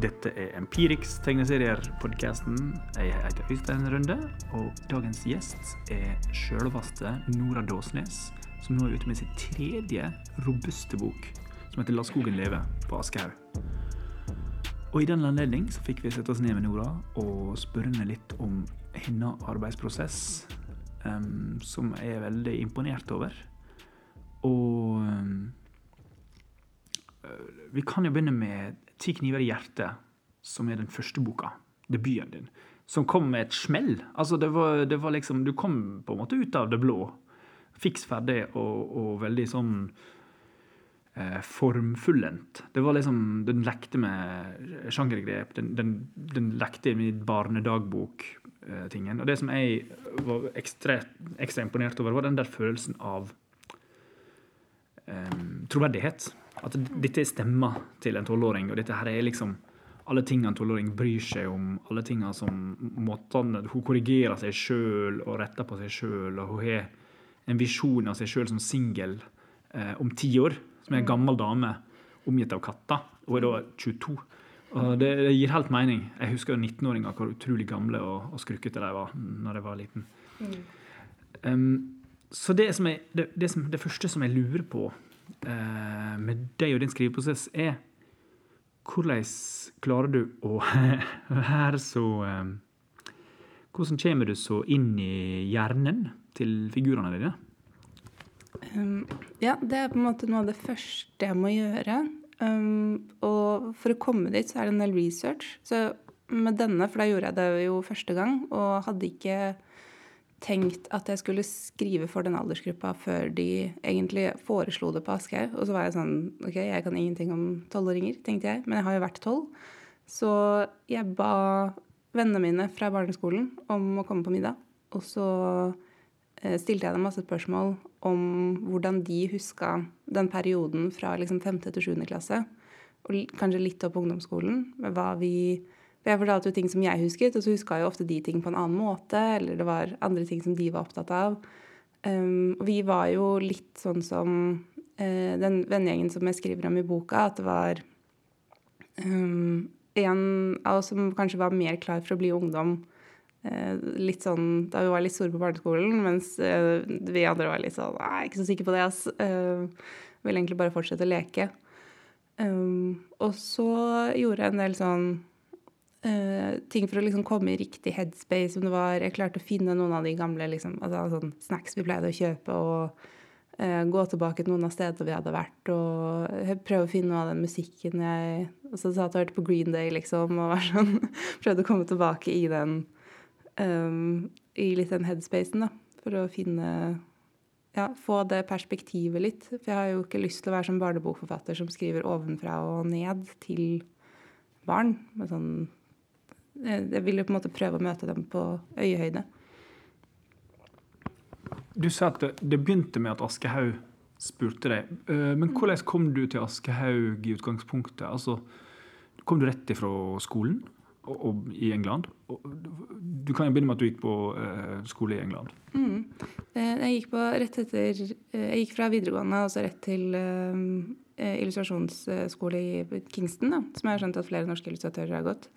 Dette er Empirix tegneserier-podkasten. Jeg heter Øystein Runde, og dagens gjest er sjølvaste Nora Dåsnes, som nå er ute med sin tredje robuste bok, som heter 'La skogen leve' på Aschehoug. Og I den anledning så fikk vi sette oss ned med Nora og spørre henne litt om hennes arbeidsprosess, um, som jeg er veldig imponert over. Og um, vi kan jo begynne med 'Ti kniver i hjertet', som er den første boka. Debuten din. Som kom med et smell. Altså, det var, det var liksom Du kom på en måte ut av det blå. Fiks ferdig og, og veldig sånn eh, formfullendt. Det var liksom Den lekte med sjangergrep. Den, den, den lekte med barnedagbok-tingen. Og det som jeg var ekstra, ekstra imponert over, var den der følelsen av eh, troverdighet. At dette er stemma til en tolvåring, og dette her er liksom alle tingene en tolvåring bryr seg om. Alle tingene som måtene, Hun korrigerer seg sjøl og retter på seg sjøl, og hun har en visjon av seg sjøl som singel eh, om ti år. Som er en gammel dame omgitt av katter. Hun er da 22. Og det, det gir helt mening. Jeg husker 19-åringer hvor utrolig gamle og, og skrukkete de var når jeg var liten. Mm. Um, så det, som jeg, det, det, som, det, første som jeg lurer på med deg og din skriveprosess, er hvordan klarer du å være så um, Hvordan kommer du så inn i hjernen til figurene dine? Um, ja, det er på en måte noe av det første jeg må gjøre. Um, og for å komme dit, så er det en del research. Så med denne, for da gjorde jeg det jo første gang, og hadde ikke tenkt at jeg skulle skrive for den aldersgruppa før de egentlig foreslo det på Aschehoug. Og så var jeg sånn OK, jeg kan ingenting om tolvåringer, tenkte jeg. Men jeg har jo vært tolv. Så jeg ba vennene mine fra barneskolen om å komme på middag. Og så eh, stilte jeg dem masse spørsmål om hvordan de huska den perioden fra liksom 5. til 7. klasse. Og kanskje litt opp på ungdomsskolen. med hva vi for jeg fortalte jo ting som jeg husket, og så huska jo ofte de ting på en annen måte. Eller det var andre ting som de var opptatt av. Um, og vi var jo litt sånn som uh, den vennegjengen som jeg skriver om i boka, at det var um, en av oss som kanskje var mer klar for å bli ungdom uh, litt sånn da vi var litt store på barneskolen, mens uh, vi andre var litt sånn Nei, ikke så sikker på det, ass. Ville egentlig bare fortsette å leke. Um, og så gjorde jeg en del sånn Uh, ting for å liksom komme i riktig headspace. Som det var, jeg klarte å finne noen av de gamle liksom, altså, sånn snacks vi pleide å kjøpe. Og uh, gå tilbake til noen av stedene vi hadde vært. Og prøve å finne noe av den musikken jeg Og så at jeg hørte på Green Day, liksom. Og var sånn, prøvde å komme tilbake i den um, I litt den headspacen, da. For å finne ja, få det perspektivet litt. For jeg har jo ikke lyst til å være som barnebokforfatter som skriver ovenfra og ned til barn. med sånn jeg vil jo på en måte prøve å møte dem på øyehøyde. Du sa at det begynte med at Aschehoug spurte deg. Eh, men hvordan kom du til Aschehoug i utgangspunktet? Altså, kom du rett ifra skolen og, og, i England? Og, du kan jo begynne med at du gikk på uh, skole i England. Mm. Eh, jeg gikk på etter Jeg gikk fra videregående og så rett til uh, illustrasjonsskole i Kingston, da, som jeg har skjønt at flere norske illustratører har gått.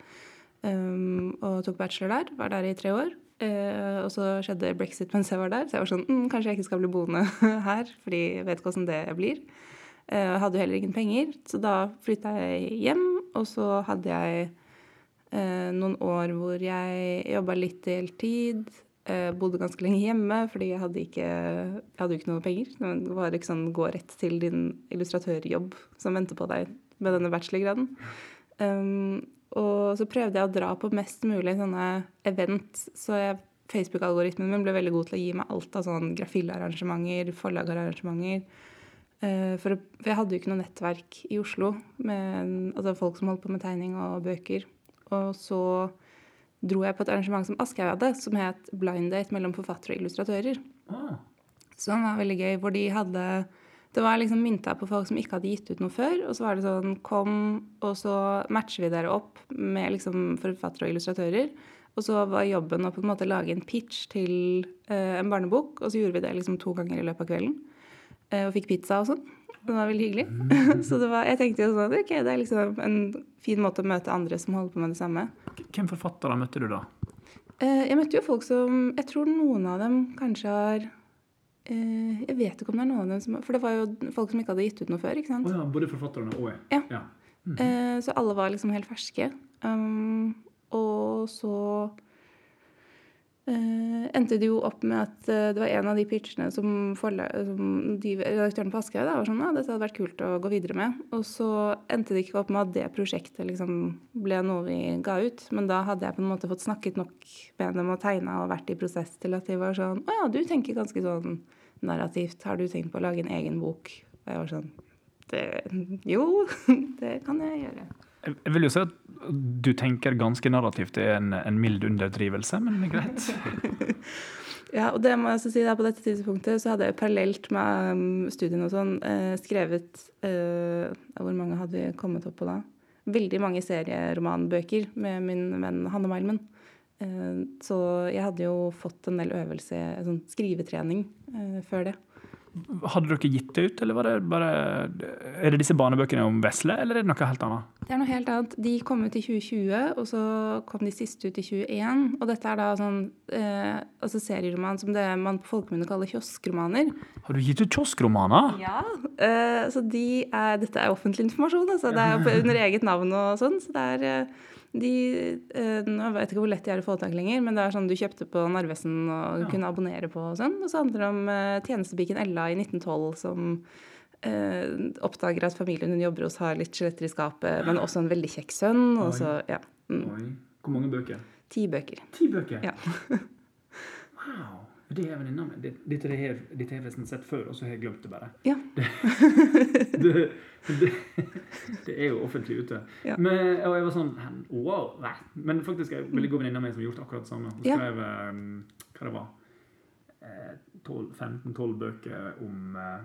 Um, og tok bachelor der. Var der i tre år. Uh, og så skjedde brexit mens jeg var der, så jeg var sånn mm, Kanskje jeg ikke skal bli boende her, fordi jeg vet åssen det blir. Uh, jeg hadde jo heller ingen penger, så da flytta jeg hjem. Og så hadde jeg uh, noen år hvor jeg jobba litt deltid. Uh, bodde ganske lenge hjemme fordi jeg hadde ikke, jeg hadde ikke noe penger. Det var ikke sånn gå rett til din illustratørjobb som venter på deg med denne bachelorgraden. Um, og så prøvde jeg å dra på mest mulig sånne event. Så Facebook-algoritmen min ble veldig god til å gi meg alt av sånn grafillarrangementer, forlagarrangementer. Uh, for, for, jeg hadde jo ikke noe nettverk i Oslo med altså folk som holdt på med tegning og bøker. Og så dro jeg på et arrangement som Aschehoug hadde, som het Blind Date mellom forfattere og illustratører. Ah. Som var veldig gøy, hvor de hadde det var liksom mynta på folk som ikke hadde gitt ut noe før. Og så var det sånn Kom, og så matcher vi dere opp med liksom forfattere og illustratører. Og så var jobben å på en måte lage en pitch til uh, en barnebok, og så gjorde vi det liksom to ganger i løpet av kvelden. Uh, og fikk pizza og sånn. Det var veldig hyggelig. Så det var, jeg tenkte jo sånn Ok, det er liksom en fin måte å møte andre som holder på med det samme. Hvem forfattere møtte du da? Eh, Jeg møtte jo folk som Jeg tror noen av dem kanskje har eh, Jeg vet ikke om det er noen av dem som For det var jo folk som ikke hadde gitt ut noe før, ikke sant? Oh, ja, både forfatterne og Ja. ja. Eh, Så alle var liksom helt ferske. Um, og så eh, endte det jo opp med at uh, det var en av de pitchene som, som de, redaktøren på Aschehoug var sånn ja, dette hadde vært kult å gå videre med. Og så endte det ikke opp med at det prosjektet liksom ble noe vi ga ut. Men da hadde jeg på en måte fått snakket nok med dem og tegna og vært i prosess til at de var sånn Å ja, du tenker ganske sånn narrativt. Har du tenkt på å lage en egen bok? Og jeg var sånn det, Jo, det kan jeg gjøre. Jeg vil jo si at du tenker ganske narrativt. Det er en, en mild underdrivelse, men det er greit. Ja, og det må jeg også si da, på dette tidspunktet så hadde jeg parallelt med um, studiene og sånn eh, skrevet eh, Hvor mange hadde vi kommet opp på da? Veldig mange serieromanbøker med min venn Hanne Meilmen. Eh, så jeg hadde jo fått en del øvelse, sånn skrivetrening, eh, før det. Hadde dere gitt det ut, eller var det bare Er det disse barnebøkene om vesle, eller er det noe helt annet? Det er noe helt annet. De kom ut i 2020, og så kom de siste ut i 2021. Og dette er da sånn eh, altså serieroman som det man på folkemunne kaller kioskromaner. Har du gitt ut kioskromaner? Ja. Eh, så de er, dette er offentlig informasjon. Altså. Det er under eget navn og sånn. Så det er eh, de eh, Nå vet jeg ikke hvor lett de er å få tak lenger, men det er sånn du kjøpte på Narvesen og Ja. kunne abonnere på og sånn. Og så handler det om eh, tjenestepiken Ella i 1912 som eh, oppdager at familien hun jobber hos har litt skjeletter i skapet, men også en veldig kjekk sønn. Og så, ja. Mm, Oi. Hvor mange bøker? ti bøker. Ti bøker? Ja. wow. Det er venninna mi. Det- Dette har jeg sett før, og så har jeg glemt det bare. Ja. det, det, det er jo offentlig ute. Ja. Men, og jeg var sånn Wow! Nei. Men faktisk er en veldig god venninne av meg som har gjort akkurat det samme. Hun Ja. skrev um, hva det var eh, 12 15-12 bøker om uh,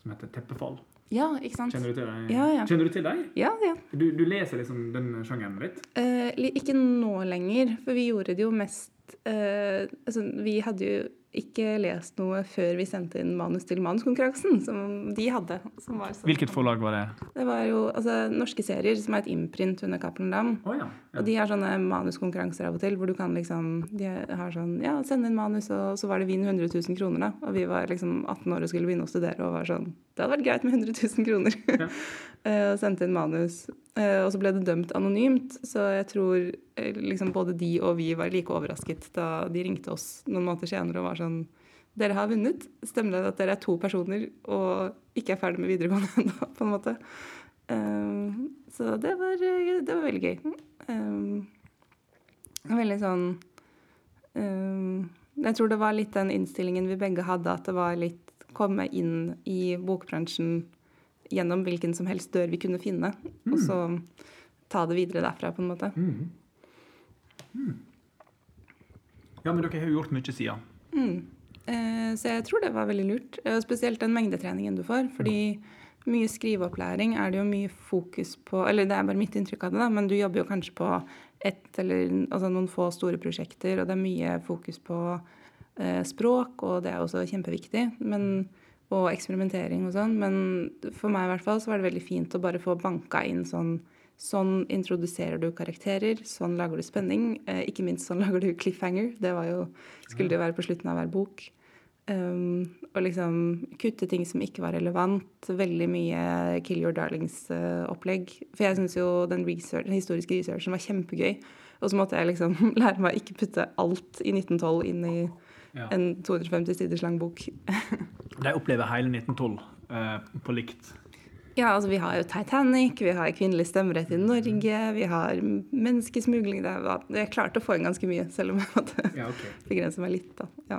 som heter Teppefall. ja, ikke sant? Kjenner du til deg? Ja, ja. Kjenner du til deg? Ja, ja. Du, du leser liksom den sjangeren litt? Eh, ikke nå lenger, for vi gjorde det jo mest eh, altså, Vi hadde jo ikke lest noe før vi sendte inn manus til manuskonkurransen, som de hadde. Som var sånn- Hvilket forlag var det? Det var jo altså, Norske serier, som er et imprint under Cappelen Dam. Oh, ja. ja. Og de har sånne manuskonkurranser av og til, hvor du kan liksom De har sånn Ja, send inn manus, og så var det vinn 100 000 kroner, da. Og vi var liksom 18 år og skulle begynne å studere og var sånn Det hadde vært greit med 100 000 kroner. Ja. Eh, og sendte inn manus. Eh, og så ble det dømt anonymt, så jeg tror eh, liksom både de og vi var like overrasket da de ringte oss noen måneder senere og var sånn Dere har vunnet. Stemmer det at dere er to personer og ikke er ferdig med videregående ennå, på en måte? Eh, så det var, det var veldig gøy. Um, veldig sånn um, Jeg tror det var litt den innstillingen vi begge hadde, at det var litt komme inn i bokbransjen gjennom hvilken som helst dør vi kunne finne, og så ta det videre derfra, på en måte. Mm. Mm. Ja, men dere har jo gjort mye siden. Mm. Eh, så jeg tror det var veldig lurt. Eh, Spesielt den mengdetreningen du får. Fordi mye skriveopplæring er det jo mye fokus på Eller det er bare mitt inntrykk av det, da, men du jobber jo kanskje på ett eller altså noen få store prosjekter, og det er mye fokus på eh, språk, og det er også kjempeviktig. Men, og eksperimentering og sånn. Men for meg i hvert fall så var det veldig fint å bare få banka inn sånn Sånn introduserer du karakterer, sånn lager du spenning. Eh, ikke minst sånn lager du cliffhanger. Det var jo, skulle det være på slutten av hver bok. Um, og liksom kutte ting som ikke var relevant. Veldig mye Kill Your Darlings-opplegg. For jeg syns jo den, research, den historiske researchen var kjempegøy. Og så måtte jeg liksom lære meg å ikke putte alt i 1912 inn i Ja. en 250 siders lang bok. De opplever hele 1912 eh, på likt. Ja, altså vi har jo Titanic, vi har kvinnelig stemmerett i Norge, vi har menneskesmugling. Det var, jeg klarte å få inn ganske mye, selv om jeg måtte Ja, okay. begrense meg litt. da. Ja.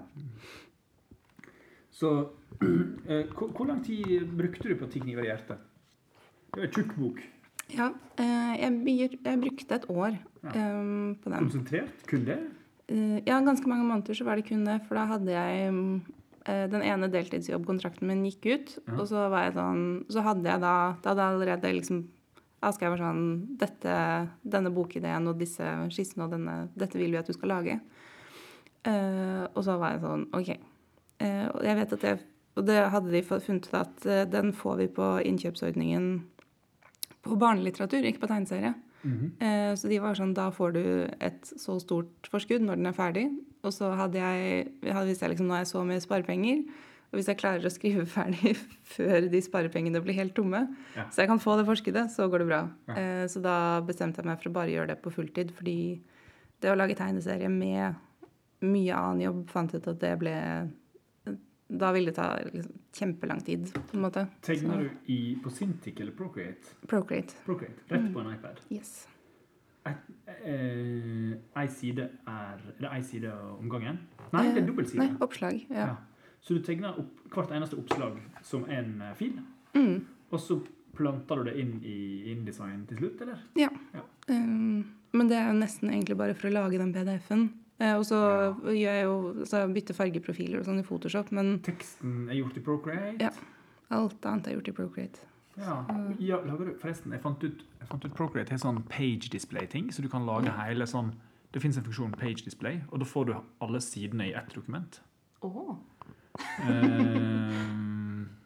Så eh, hvor, hvor lang tid brukte du på Ti kniver i hjertet? Det er en tjukk bok. Ja, eh, jeg, byr, jeg brukte et år Ja. eh, på den. Konsentrert? Kun det? Eh, ja, ganske mange måneder så var det kun det, for da hadde jeg eh, Den ene deltidsjobbkontrakten min gikk ut, Ja. og så var jeg sånn Så hadde jeg da Da hadde jeg allerede liksom Da var sånn dette, Denne bokideen og disse skissene og denne Dette vil vi at du skal lage. Uh, og så var jeg sånn OK. Uh, og jeg vet at jeg og det hadde de funnet ut at uh, den får vi på innkjøpsordningen på barnelitteratur, ikke på tegneserie. Mhm. Eh, Så de var sånn, da får du et så stort forskudd når den er ferdig. Og så hadde jeg, visste jeg liksom, nå har jeg så mye sparepenger, og hvis jeg klarer å skrive ferdig før de sparepengene blir helt tomme, Ja. så jeg kan få det forskuddet, så går det bra. Ja. Eh, Så da bestemte jeg meg for å bare gjøre det på fulltid, fordi det å lage tegneserie med mye annen jobb, fant ut at det ble Da ville det ta liksom, kjempelang tid, på en måte. Tegner Så- du i, på Cintiq eller Procreate? Procreate. Procreate, Rett på en iPad. Yes. Eh, Ei side er Er det ei side om gangen? Nei, det er dobbel side. Nei, oppslag. Ja. Ja. Så du tegner opp hvert eneste oppslag som en eh, fil, Mm. og så planter du det inn i InDesign til slutt, eller? Um, men det er jo nesten egentlig bare for å lage den PDF-en. Eh, og så Ja. gjør jeg jo så jeg bytter fargeprofiler og sånn i Photoshop, men Teksten er gjort i Procreate? Ja. alt annet er gjort i Procreate. Ja. ja lager du, forresten, jeg fant ut, jeg fant ut Procreate har sånn page display-ting, så du kan lage hele sånn Det fins en funksjon page display, og da får du alle sidene i ett dokument. Oh, Eh,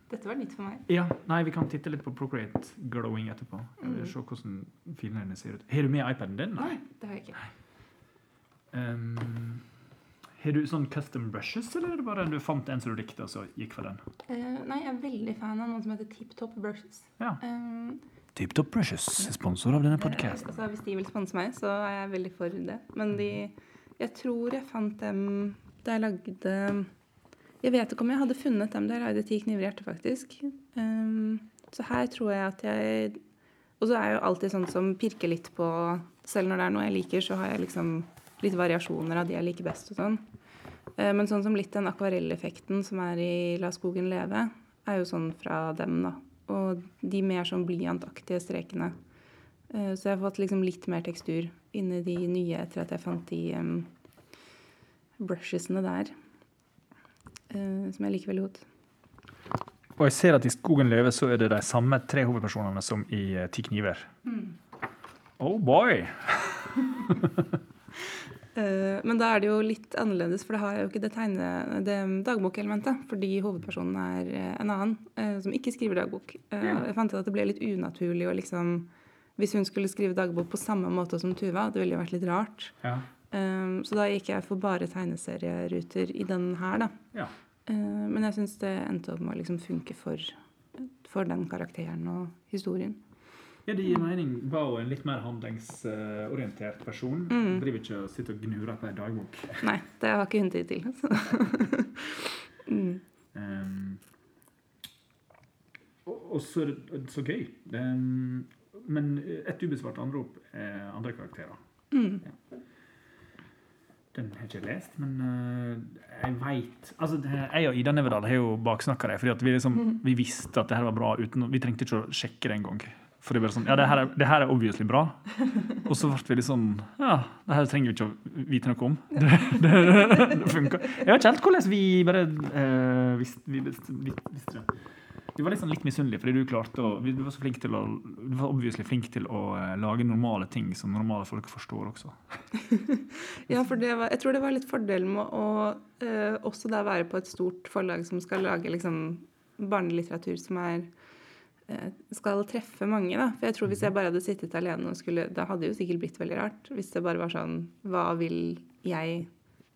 dette var nytt for meg. ja, nei, vi kan titte litt på Procreate Glowing etterpå. Mm. Se hvordan filene dine ser ut. Har du med iPaden din? Nei. det har jeg ikke. Um, har du sånn custom brushes, eller er det bare du fant en som du likte, og så gikk for den? Uh, nei, jeg er veldig fan av noen som heter Tip Top Brushes. Ja. Um, Tip Top Brushes, sponsor av denne podkasten. altså, hvis de vil sponse meg, så er jeg veldig for det. Men de Jeg tror jeg fant dem da jeg lagde Jeg vet ikke om jeg hadde funnet dem da jeg lagde Ti kniver i hjertet, faktisk. Um, så her tror jeg at jeg Og så er jeg jo alltid sånn som pirker litt på Selv når det er noe jeg liker, så har jeg liksom litt variasjoner av de jeg liker best og sånn. Eh, Men sånn som litt den akvarelleffekten som er i La skogen leve, er jo sånn fra dem, da. Og de mer sånn blyantaktige strekene. Eh, Så jeg har fått liksom litt mer tekstur inni de nye etter at jeg fant de um, brushesene der. Uh, som jeg liker veldig godt. Og jeg ser at i Skogen løve så er det de samme tre hovedpersonene som i Ti kniver. Oh boy! Eh, Men da er det jo litt annerledes, for det har jo ikke det, tegne, det dagbokelementet. Fordi hovedpersonen er eh, en annen eh, som ikke skriver dagbok. Jeg fant ut at det ble litt unaturlig å liksom Hvis hun skulle skrive dagbok på samme måte som Tuva, det ville jo vært litt rart. Ja. Så da gikk jeg for bare tegneserieruter i den her, da. ja. Men jeg syns det endte opp med å liksom funke for, for den karakteren og historien. Ja, det gir mening. Bao er en litt mer handlingsorientert person. Mm. Driver ikke og sitter og gnurer på ei dagbok. Nei, det har ikke hun tid til. Så. mm. Um, og, og så så gøy. Um, men et ubesvart anrop er andre karakterer. Mm. Den har jeg ikke lest, men uh, jeg veit altså, Jeg og Ida Neverdal har jo baksnakka det, fordi vi, liksom, vi visste at det her var bra. uten, Vi trengte ikke å sjekke det engang. For det, var sånn, ja, det, her er, det her er obviously bra. Og så ble vi litt sånn Ja, det her trenger vi ikke å vite noe om. Det, det, det funka. Jeg vet ikke helt hvordan vi bare uh, visste, vi visste, det. Vi var liksom litt misunnelige fordi du klarte å Du var så flink til å Du var obviously flink til å eh, lage normale ting som normale folk forstår også. Ja, for det var, jeg tror det var litt fordelen med å eh, også da være på et stort forlag som skal lage liksom barnelitteratur som er eh, skal treffe mange, da. For jeg tror hvis jeg bare hadde sittet alene og skulle Da hadde det jo sikkert blitt veldig rart. Hvis det bare var sånn Hva vil jeg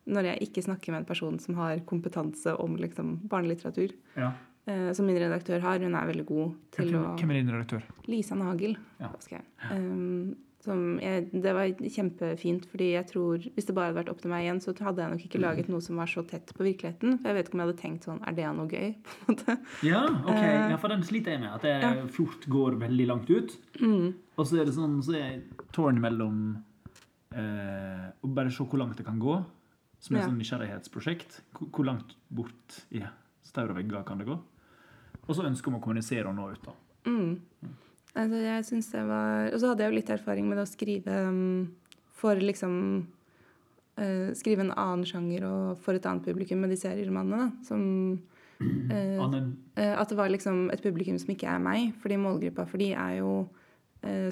når jeg ikke snakker med en person som har kompetanse om liksom barnelitteratur? Ja. Eh, som min redaktør har. Hun er veldig god til Hvem, å hvem er din redaktør? Lisa Nagel. Ja. Um, jeg, det var kjempefint, fordi jeg tror hvis det bare hadde vært opp til meg igjen, så hadde jeg nok ikke laget noe som var så tett på virkeligheten. For jeg vet ikke om jeg hadde tenkt sånn Er det noe gøy? på en måte? Ja, ok. Eh, Ja, for den sliter jeg med. At jeg ja. fort går veldig langt ut. Mm. Og så er det sånn, så er jeg tårn mellom eh, å bare se hvor langt det kan gå, som er et Ja. sånn nysgjerrighetsprosjekt. Hvor, hvor langt bort i staur og vegger kan det gå? Og så ønsket om å kommunisere og nå ut. da. Mm. Altså, jeg synes det var Og så hadde jeg jo litt erfaring med å skrive um, for liksom uh, Skrive en annen sjanger og for et annet publikum med de serieromanene, da. Som uh, Eh, At det var liksom et publikum som ikke er meg. Fordi målgruppa for de er jo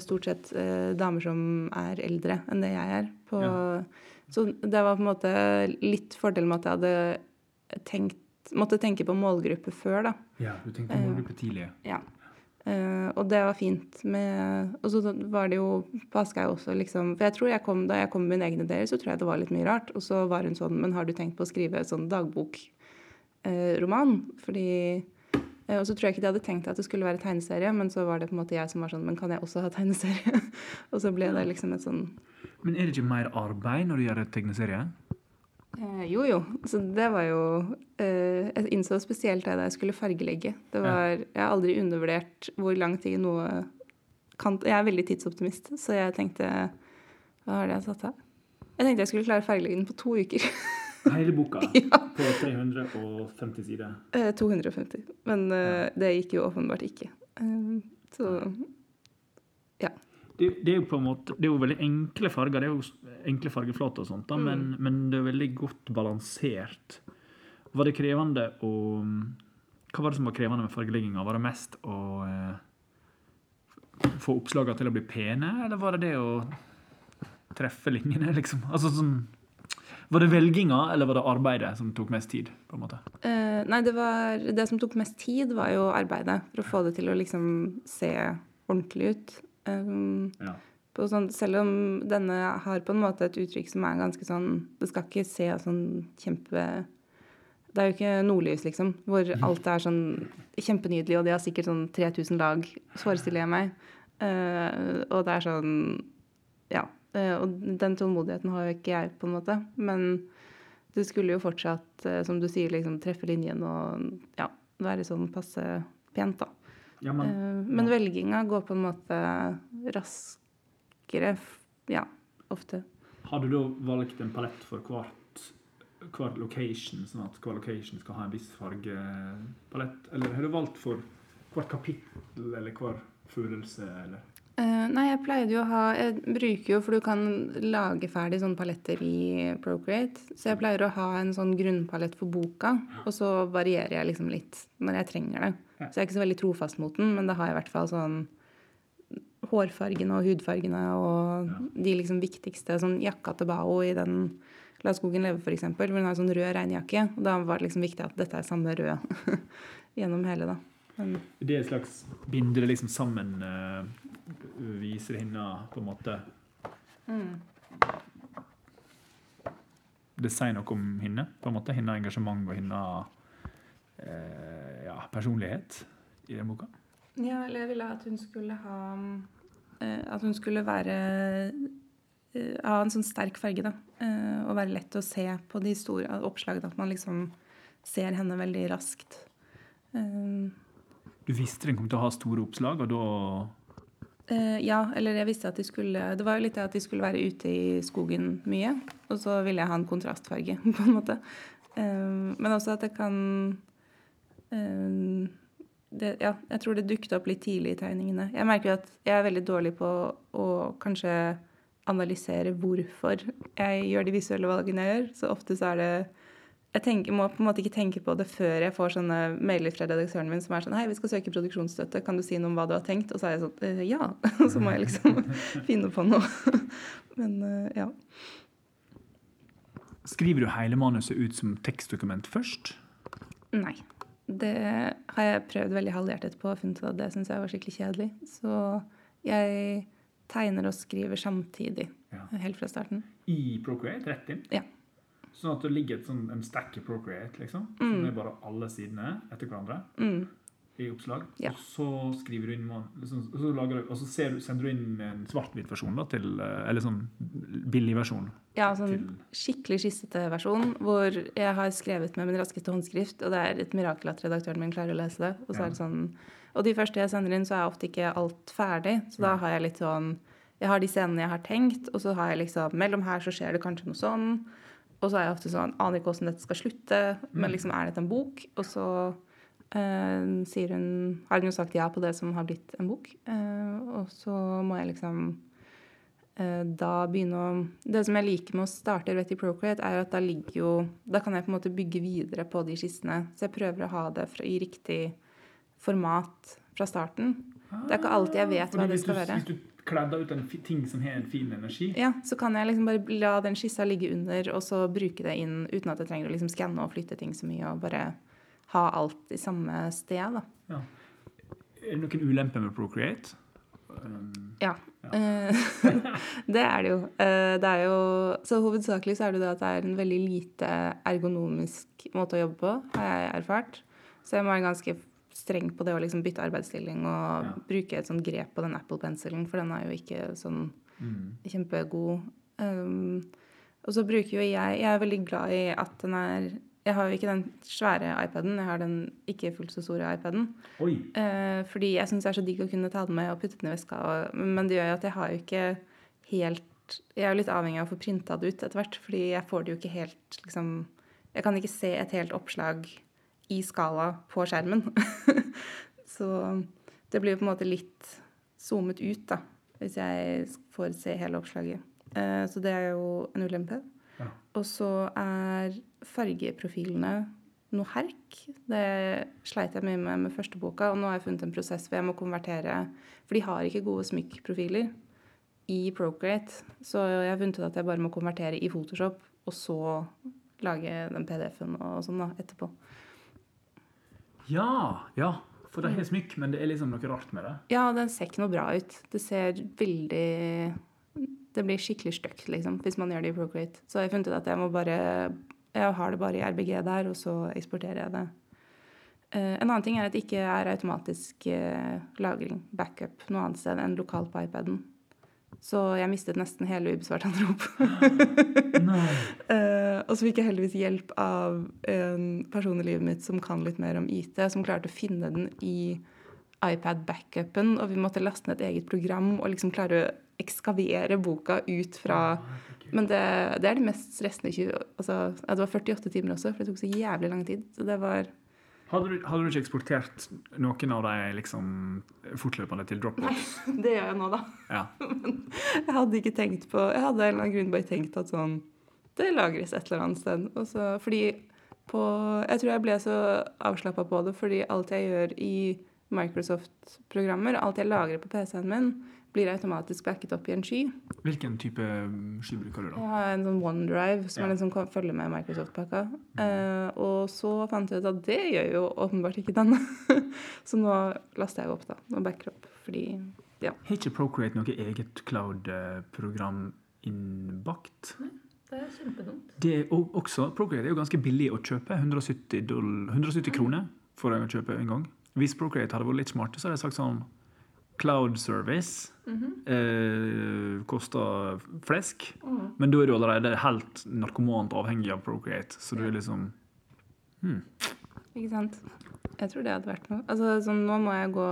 stort sett damer som er eldre enn det jeg er. På, Ja. Så det var på en måte litt fordel med at jeg hadde tenkt Måtte tenke på målgruppe før, da. Ja, du tenkte på målgruppe tidlig. Ja. Eh, og det var fint med Og så var det jo på jeg også, liksom For jeg tror jeg kom, da jeg kom med mine egne ideer, så tror jeg det var litt mye rart. Og så var hun sånn Men har du tenkt på å skrive sånn dagbokroman? Fordi eh, Og så tror jeg ikke de hadde tenkt at det skulle være tegneserie, men så var det på en måte jeg som var sånn Men kan jeg også ha tegneserie? og så ble det liksom et sånn Men er det ikke mer arbeid når du gjør en tegneserie? Eh, jo, jo. Så det var jo eh, Jeg innså spesielt det da jeg skulle fargelegge. Det var, Jeg har aldri undervurdert hvor lang tid noe kan Jeg er veldig tidsoptimist, så jeg tenkte Hva har det jeg satt av? Jeg tenkte jeg skulle klare fargelegge den på to uker. Hele boka på 350 sider. Eh, 250. Men eh, det gikk jo åpenbart ikke. Eh, så ja. Det, det, er jo på en måte, det er jo veldig enkle farger, det er jo enkle fargeflater og sånt, da, men, men det er veldig godt balansert. Var det krevende å Hva var det som var krevende med fargelegginga? Var det mest å eh, få oppslagene til å bli pene, eller var det det å treffe linjene, liksom? Altså sånn Var det velginga, eller var det arbeidet som tok mest tid? på en måte? Eh, nei, det, var, det som tok mest tid, var jo arbeidet. For å få det til å liksom se ordentlig ut. Um, Ja. på sånn, selv om denne har på en måte et uttrykk som er ganske sånn Det skal ikke se sånn kjempe Det er jo ikke nordlys, liksom, hvor alt er sånn kjempenydelig, og de har sikkert sånn 3000 lag, forestiller jeg meg. Uh, og det er sånn Ja. Uh, og den tålmodigheten har jo ikke jeg, på en måte. Men det skulle jo fortsatt, uh, som du sier, liksom treffe linjen og ja, være sånn passe pent, da. Ja, men, Eh, Men velginga går på en måte raskere. Ja, ofte. Har du da valgt en palett for hvert, hver location, sånn at hver location skal ha en viss fargepalett? Eller har du valgt for hvert kapittel eller hver følelse? Eller? Eh, nei, jeg pleide jo å ha Jeg bruker jo, for du kan lage ferdig sånne paletter i Procreate. Så jeg pleier å ha en sånn grunnpalett for boka, og så varierer jeg liksom litt når jeg trenger det. Så jeg er ikke så veldig trofast mot den, men da har jeg i hvert fall sånn hårfargene og hudfargene og de liksom viktigste. Sånn jakka til Bao i den La skogen leve, eksempel, hvor hun har en sånn rød regnjakke. Og da var det liksom viktig at dette er samme rød gjennom hele, da. Men, Det er et slags binder det liksom sammen, uh, viser henne på en måte Det sier noe om henne, på en måte. Hennes engasjement og hennes eh, ja, personlighet i den boka. Ja, eller jeg ville at hun skulle ha eh, At hun skulle være eh, Ha en sånn sterk farge, da. eh, og være lett å se på de store oppslagene. At man liksom ser henne veldig raskt. Du visste den kom til å ha store oppslag, og da ja, eller jeg visste at de skulle Det var jo litt det at de skulle være ute i skogen mye. Og så ville jeg ha en kontrastfarge, på en måte. Eh, men også at det kan eh, det, ja, jeg tror det dukket opp litt tidlig i tegningene. Jeg merker jo at jeg er veldig dårlig på å kanskje analysere hvorfor jeg gjør de visuelle valgene jeg gjør. Så ofte så er det Jeg tenker, må på en måte ikke tenke på det før jeg får sånne mailer fra redaktøren min som er sånn Hei, vi skal søke produksjonsstøtte. Kan du si noe om hva du har tenkt? Og så er jeg sånn «Eh, Ja. Så må jeg liksom finne på noe. Men eh, ja. Skriver du hele manuset ut som tekstdokument først? Nei. Det har jeg prøvd veldig halvhjertet på og funnet ut at det syns jeg var skikkelig kjedelig. Så jeg tegner og skriver samtidig. Ja. Helt fra starten. I Procreate, rett inn? Ja. Sånn at det ligger et sånn, en stack i Procreate, liksom? Som er bare alle sidene etter hverandre Mm. i oppslag. Ja. Og så skriver du inn liksom, og så, du, og så ser, du- sender du inn en svart-hvitt versjon, da, til, eh, eller sånn billig versjon. Ja, sånn Til- skikkelig skissete versjon hvor jeg har skrevet med min raskeste håndskrift, og det er et mirakel at redaktøren min klarer å lese det. Og, så Ja. det sånn, og de første jeg sender inn, så er ofte ikke alt ferdig. Så da har jeg litt sånn Jeg har de scenene jeg har tenkt, og så har jeg liksom Mellom her så skjer det kanskje noe sånn. Og så er jeg ofte sånn Aner ikke hvordan dette skal slutte, men Mm. liksom er dette en bok? Og så eh, sier hun Har hun sagt ja på det som har blitt en bok. Eh, og så må jeg liksom eh, da begynne å Det som jeg liker med å starte Retty Procreate, er jo at da ligger jo Da kan jeg på en måte bygge videre på de skissene. Så jeg prøver å ha det fra, i riktig format fra starten. Det er ikke alltid jeg vet hva det skal være. Hvis du kledder ut en ting som har en fin energi Ja, så kan jeg liksom bare la den skissa ligge under, og så bruke det inn uten at jeg trenger å liksom skanne og flytte ting så mye. og bare... ha alt i samme sted, da. Ja. Er det noen ulemper med Procreate? Um, Ja. Eh, det er det jo. Eh, Det er jo. Så hovedsakelig så er det det at det er en veldig lite ergonomisk måte å jobbe på, har jeg erfart. Så jeg må være ganske streng på det å liksom bytte arbeidsstilling og Ja. bruke et sånt grep på den Apple-penselen, for den er jo ikke sånn mm. kjempegod. Um, og så bruker jo jeg Jeg er veldig glad i at den er Jeg har jo ikke den svære iPaden, jeg har den ikke fullt så store iPaden. Eh, fordi jeg syns det er så digg å kunne ta den med og putte den i veska. Og, men det gjør jo at jeg har jo ikke helt Jeg er jo litt avhengig av å få printa det ut etter hvert, fordi jeg får det jo ikke helt liksom Jeg kan ikke se et helt oppslag i skala på skjermen. så det blir på en måte litt zoomet ut, da, hvis jeg får se hele oppslaget. Eh, så det er jo en ulempe. Ja. Og så er fargeprofilene noe herk. Det sleit jeg mye med med første boka, og nå har jeg funnet en prosess hvor jeg må konvertere For de har ikke gode smykkprofiler i Procreate, så jeg har funnet ut at jeg bare må konvertere i Photoshop, og så lage den PDF-en og sånn da, etterpå. Ja! Ja. For det er smykk, men det er liksom noe rart med det. Ja, den ser ikke noe bra ut. Det ser veldig Det blir skikkelig stygt, liksom, hvis man gjør det i Procreate. Så jeg har funnet ut at jeg må bare Jeg har det bare i RBG der, og så eksporterer jeg det. Eh, en annen ting er at det ikke er automatisk eh, lagring, backup, noe annet sted enn lokalt på iPaden. Så jeg mistet nesten hele ubesvart anrop. Eh, og så fikk jeg heldigvis hjelp av en person i livet mitt som kan litt mer om IT, som klarte å finne den i iPad-backupen, og vi måtte laste ned et eget program og liksom klare å ekskavere boka ut fra Men det, det er de mest stressende altså, Det var 48 timer også, for det tok så jævlig lang tid. Så det var Hadde du, hadde du ikke eksportert noen av de liksom fortløpende til Dropbox? Nei, Det gjør jeg nå, da. Ja. Jeg hadde ikke tenkt på Jeg hadde en eller annen grunn bare tenkt at sånn Det lagres et eller annet sted. Så, fordi på Jeg tror jeg ble så avslappa på det fordi alt jeg gjør i Microsoft-programmer, alt jeg lagrer på PC-en min, blir automatisk backet opp i en sky. Hvilken type sky bruker du, da? Jeg har en sånn OneDrive som Ja. er den som følger med Microsoft-pakka. Eh, og så fant jeg ut at det gjør jo åpenbart ikke den. så nå laster jeg opp, da. Og backer opp. Fordi Har ikke Procreate noe eget cloud-program innbakt? Det er kjempedumt. Det er også, Procreate er jo ganske billig å kjøpe. 170, doll, 170 kroner for å kjøpe en gang. Hvis Procreate hadde vært litt smarte, så hadde jeg sagt sånn Cloud service eh, koster flesk, men da er du allerede helt narkomant avhengig av Procreate. Så du er liksom Ikke sant? Jeg tror det hadde vært noe. Altså, sånn, nå må jeg gå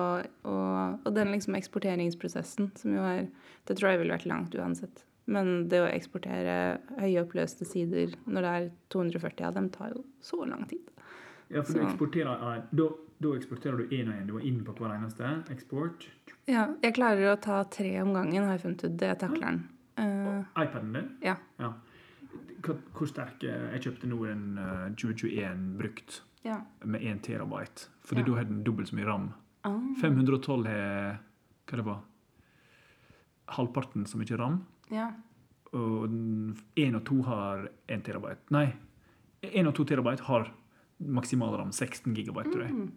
og Og den liksom eksporteringsprosessen, som jo er Det tror jeg ville vært langt uansett. Men det å eksportere høyoppløste sider når det er 240 av dem, tar jo så lang tid. Ja, for du eksporterer eh, da, da eksporterer du én og én. Du er inn på hver eneste. Eksport. Ja, jeg klarer å ta tre om gangen, har jeg funnet ut. Det takler den. Uh, iPaden din? ja. Ja. Hva- Hvor sterk er Jeg kjøpte nå en eh, 2021 brukt ja. med 1 terabyte. Fordi Ja. da har den dobbelt så mye ram. Ah, 512 har Hva det var? Halvparten så mye ram. ja. Og 1 og 2 har 1 terabyte. Nei, 1 og 2 terabyte har maksimal ram 16 gigabyte, tror jeg. Mm.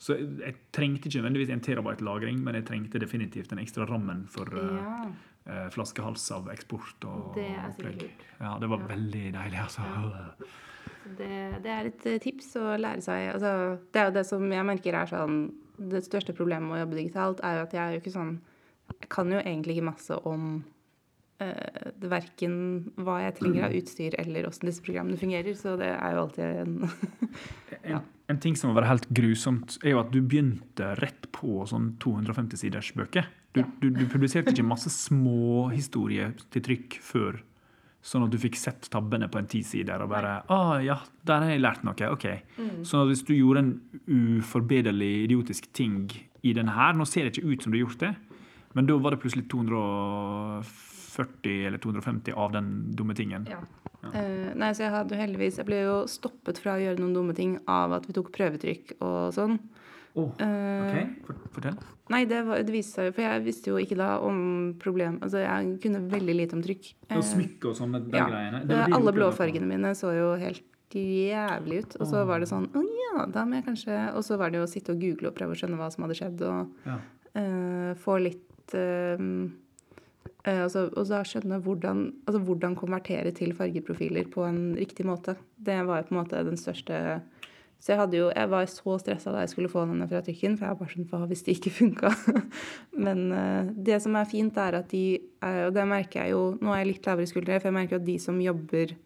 Så jeg trengte ikke nødvendigvis en terabyte lagring, men jeg trengte definitivt den ekstra rammen for eh, ja. uh, flaskehals av eksport. Og, Det er sikkert lurt. Ja, det var Ja. veldig deilig, altså. Ja. Det, det er et eh, tips å lære seg. Altså, det er jo det som jeg merker er sånn Det største problemet med å jobbe digitalt er jo at jeg er jo ikke sånn Jeg kan jo egentlig ikke masse om eh, det verken hva jeg trenger av utstyr eller åssen disse programmene fungerer, så det er jo alltid en En, en ting som må være helt grusomt, er jo at du begynte rett på sånn 250 siders bøker. Du, Ja. du, du publiserte ikke masse små historier til trykk før, sånn at du fikk sett tabbene på en ti sider og bare ah, ja, der har jeg lært noe. ok. Så hvis du gjorde en uforbederlig idiotisk ting i denne her Nå ser det ikke ut som du har gjort det, men da var det plutselig 240 eller 250 av den dumme tingen. Ja. Eh, nei, så jeg hadde jo heldigvis Jeg ble jo stoppet fra å gjøre noen dumme ting av at vi tok prøvetrykk og sånn. Eh, ok, For, Fortell. Nei, det, var, det viste seg jo For jeg visste jo ikke da om problem Altså, jeg kunne veldig lite om trykk. Og Eh, smykke og sånn, de ja. greiene. Eh, Det det Alle blåfargene mine så jo helt jævlig ut. Og så var det sånn Å ja, da må jeg kanskje Og så var det jo å sitte og google og prøve å skjønne hva som hadde skjedd, og Ja. uh, få litt eh, eh, altså, Og da skjønne hvordan, altså, hvordan konvertere til fargeprofiler på en riktig måte. Det var jo på en måte den største Så jeg, hadde jo, jeg var så stressa da jeg skulle få denne fra trykken, for jeg var bare sånn Hva hvis det ikke funka? Men uh, det som er fint, er at de eh, Og det merker jeg jo Nå er jeg litt lavere skuldre, for jeg merker at de som jobber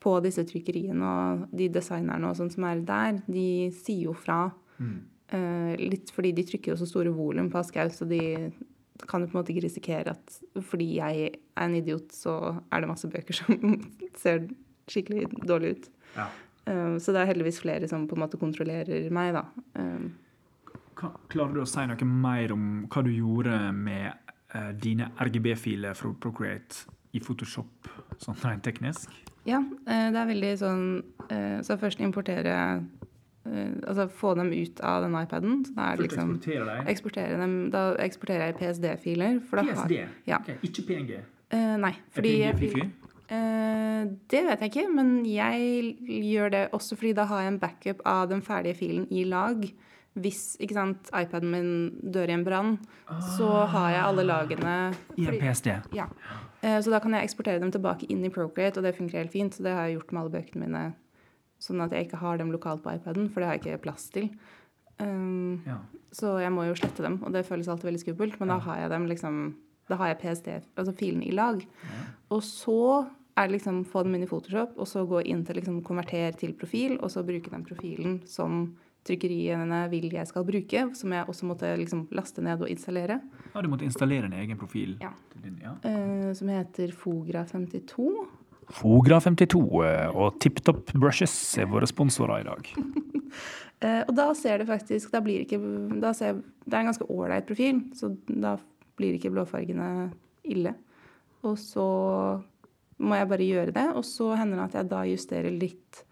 på disse trykkeriene og de designerne og sånn som er der, de sier jo fra. Mm. Uh, litt fordi de trykker jo så store volum på Aschehoug, så de kan du på en måte ikke risikere at fordi jeg er en idiot, så er det masse bøker som ser skikkelig dårlig ut. Ja. Eh, så det er heldigvis flere som på en måte kontrollerer meg, da. Eh, Klarer du å si noe mer om hva du gjorde med eh, dine RGB-filer fra Procreate i Photoshop, sånn rent teknisk? ja, det er veldig sånn Så først importerer eh, Altså få dem ut av den iPaden. Så da er det liksom eksportere dem? Da eksporterer jeg PSD-filer. PSD? Ja. Okay. ikke PNG? Uh, nei, fordi er PNG? Eh, det vet jeg ikke, men jeg gjør det også fordi da har jeg en backup av den ferdige filen i lag. Hvis sant, iPaden min dør i en brann, så har jeg alle lagene I en PSD? Ja. Uh, Så da kan jeg eksportere dem tilbake inn i Procreate, og det funker helt fint. Så det har jeg gjort med alle bøkene mine, sånn at jeg ikke har dem lokalt på iPaden, for det har jeg ikke plass til. Um, Ja. så jeg må jo slette dem, og det føles alltid veldig skummelt. Men da har jeg dem liksom Da har jeg PST, altså filene i lag. Og så er det liksom få dem inn i Photoshop, og så gå inn til liksom konverter til profil, og så bruke den profilen som trykkeriene vil jeg skal bruke, som jeg også måtte liksom laste ned og installere, Ja, du måtte installere en egen profil? Ja. din, ja. Uh, som heter Fogra52. Fogra52 og og TipTop Brushes er våre sponsorer i dag. Eh, og da ser det faktisk da blir ikke, da ser, Det er en ganske ålreit profil, så da blir ikke blåfargene ille. Og så må jeg bare gjøre det, og så hender det at jeg da justerer litt.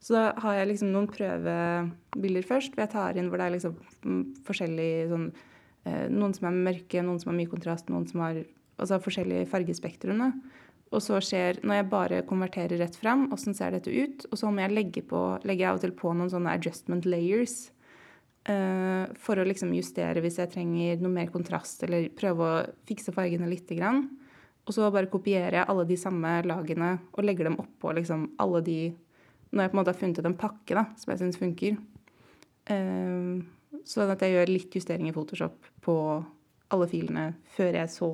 Så da har jeg liksom noen prøvebilder først, hvor jeg tar inn hvor det er liksom mm, forskjellig sånn eh, Noen som er mørke, noen som har mye kontrast, noen som har altså forskjellige fargespektrene. Og så skjer, når jeg bare konverterer rett fram, åssen ser dette ut? Og så må jeg legge på, legger jeg av og til på noen sånne adjustment layers. Uh, for å liksom justere hvis jeg trenger noe mer kontrast, eller prøve å fikse fargene lite grann. Og så bare kopierer jeg alle de samme lagene og legger dem oppå liksom alle de Når jeg på en måte har funnet ut en pakke da, som jeg syns funker. Uh, sånn at jeg gjør litt justering i Photoshop på alle filene før jeg så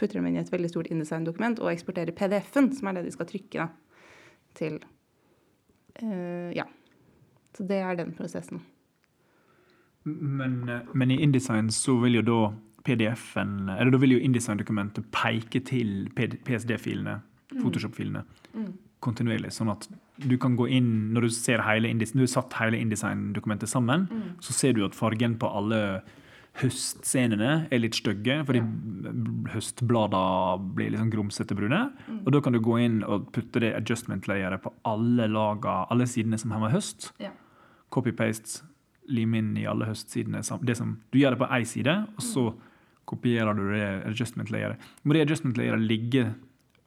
putter dem inn i et veldig stort InDesign-dokument og eksporterer PDF-en, som er det de skal trykke da, til uh, Ja. Så det er den prosessen. Men, eh, men i InDesign så vil jo da PDF-en Eller da vil jo InDesign-dokumentet peke til PSD-filene, Photoshop-filene, kontinuerlig. Sånn at du kan gå inn Når du ser hele InDesign, du har satt hele InDesign-dokumentet sammen, så ser du at fargen på alle høstscenene er litt stygge, fordi høstbladene blir liksom grumsete brune. Og da kan du gå inn og putte det adjustment-layeret på alle laga, alle sidene som har med høst. Ja. Copy-paste, lim inn i alle høstsidene. Det som, du gjør det på én side, og så kopierer du det adjustment-layeret. Må det adjustment-layeret ligge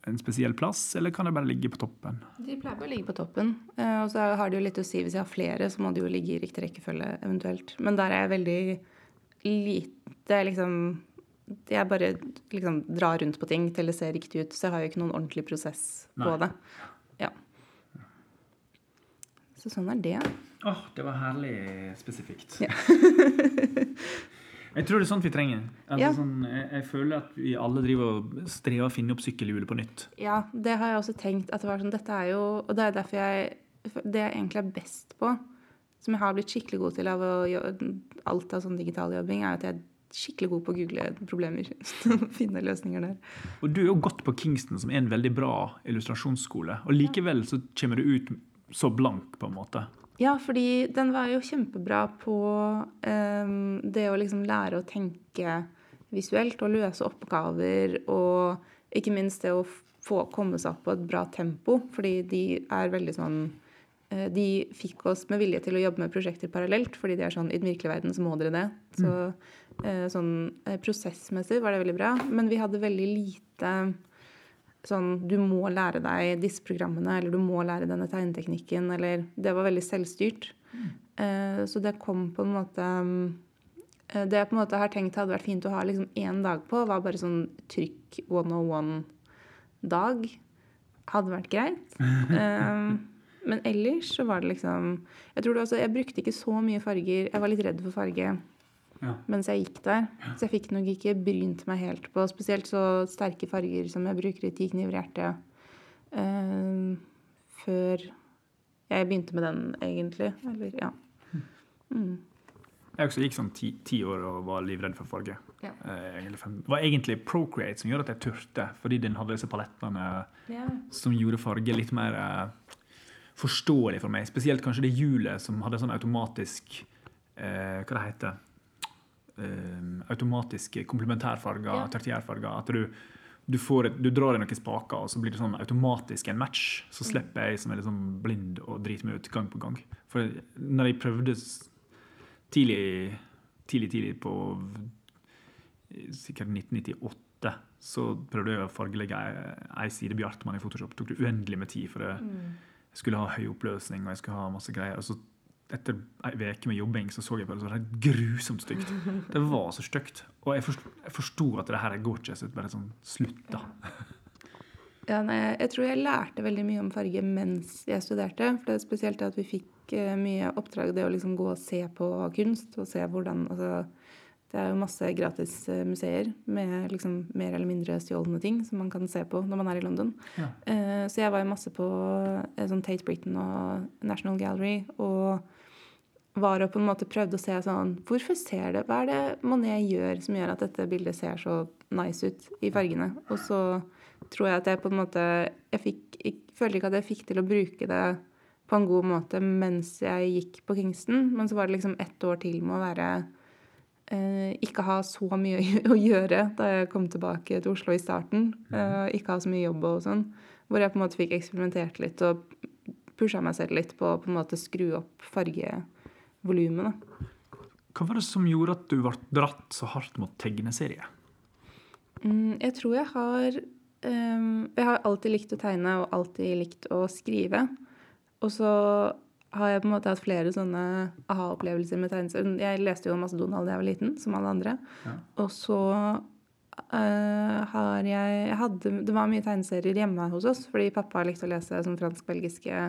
en spesiell plass, eller kan det bare ligge på toppen? De pleier å ligge på toppen. Eh, og så har det jo litt å si hvis jeg har flere, så må de jo ligge i riktig rekkefølge eventuelt. Men der er jeg veldig lite liksom Jeg bare liksom drar rundt på ting til det ser riktig ut. Så jeg har jo ikke noen ordentlig prosess på det. Ja. Så sånn er det. Åh, det var herlig spesifikt. Ja. jeg tror det er sånt vi trenger. Altså, Ja. sånn, jeg, jeg føler at vi alle driver og strever å finne opp sykkelhjulet på nytt. Ja, det har jeg også tenkt. at Det var sånn, dette er jo, og det er derfor jeg Det jeg egentlig er best på, som jeg har blitt skikkelig god til av alt av sånn digital jobbing, er at jeg er skikkelig god på å google problemer. Finne løsninger der. Og du er jo gått på Kingston, som er en veldig bra illustrasjonsskole. Og likevel så kommer du ut så blank, på en måte. Ja, fordi den var jo kjempebra på um, det å liksom lære å tenke visuelt og løse oppgaver, og ikke minst det å få komme seg opp på et bra tempo, fordi de er veldig sånn De fikk oss med vilje til å jobbe med prosjekter parallelt, fordi de er sånn I den virkelige verden så må dere det. Så eh, sånn eh, prosessmessig var det veldig bra. Men vi hadde veldig lite sånn Du må lære deg disse programmene, eller du må lære denne tegneteknikken, eller Det var veldig selvstyrt. Eh, så det kom på en måte eh, Det jeg på en måte har tenkt hadde vært fint å ha liksom én dag på, var bare sånn trykk 101-dag. Hadde vært greit. Men ellers så var det liksom Jeg tror det også, jeg brukte ikke så mye farger. Jeg var litt redd for farge Ja. mens jeg gikk der. Så jeg fikk nok ikke brynt meg helt på spesielt så sterke farger som jeg bruker i Ti kniver i hjertet. eh, før jeg begynte med den, egentlig. Eller, ja. Mm. Jeg også gikk sånn ti, ti år og var livredd for farge. Ja. Eh, Det var egentlig Procreate som gjorde at jeg turte, fordi den hadde disse palettene Ja. som gjorde farge litt mer eh, forståelig for meg. Spesielt kanskje det hjulet som hadde sånn automatisk eh, Hva det heter eh, Automatiske komplementærfarger, Ja. tertiærfarger. At du, du, får et, du drar i noen spaker, og så blir det sånn automatisk en match. Så slipper jeg som er sånn blind og driter meg ut gang på gang. For når jeg prøvde tidlig, tidlig, tidlig på sikkert 1998, så prøvde jeg å fargelegge ei, side Bjartmann i Photoshop. Det tok det uendelig med tid, for det, jeg skulle ha høy oppløsning og jeg skulle ha masse greier. Og så etter ei uke med jobbing så så jeg på det, så det var grusomt stygt. Det var så stygt. Og jeg forsto, at det her går ikke. Så bare sånn Slutt, da. Ja, nei, jeg tror jeg lærte veldig mye om farge mens jeg studerte. For det er spesielt det at vi fikk eh, mye oppdrag, det å liksom gå og se på kunst. Og se hvordan altså, Det er jo masse gratis eh, museer med liksom mer eller mindre stjålne ting som man kan se på når man er i London. Ja. Eh, så jeg var jo masse på eh, sånn Tate Britain og National Gallery. og var og på en måte prøvde å se sånn Hvorfor ser det Hva er det Monet gjør som gjør at dette bildet ser så nice ut i fargene? Og så tror jeg at jeg på en måte Jeg fikk, jeg følte ikke at jeg fikk til å bruke det på en god måte mens jeg gikk på Kingston, men så var det liksom ett år til med å være Ikke ha så mye å gjøre da jeg kom tilbake til Oslo i starten. Eh, ikke ha så mye jobb og sånn. Hvor jeg på en måte fikk eksperimentert litt og pusha meg selv litt på å på en måte skru opp fargevolumet. Hva var det som gjorde at du ble dratt så hardt mot tegneserie? Mm, jeg tror jeg har ehm, Jeg har alltid likt å tegne og alltid likt å skrive. Og så har jeg på en måte hatt flere sånne aha-opplevelser med tegneserier. Jeg leste jo masse Donald da jeg var liten, som alle andre. Ja. Og så uh, har jeg, jeg hadde, Det var mye tegneserier hjemme hos oss, fordi pappa likte å lese sånn fransk-belgiske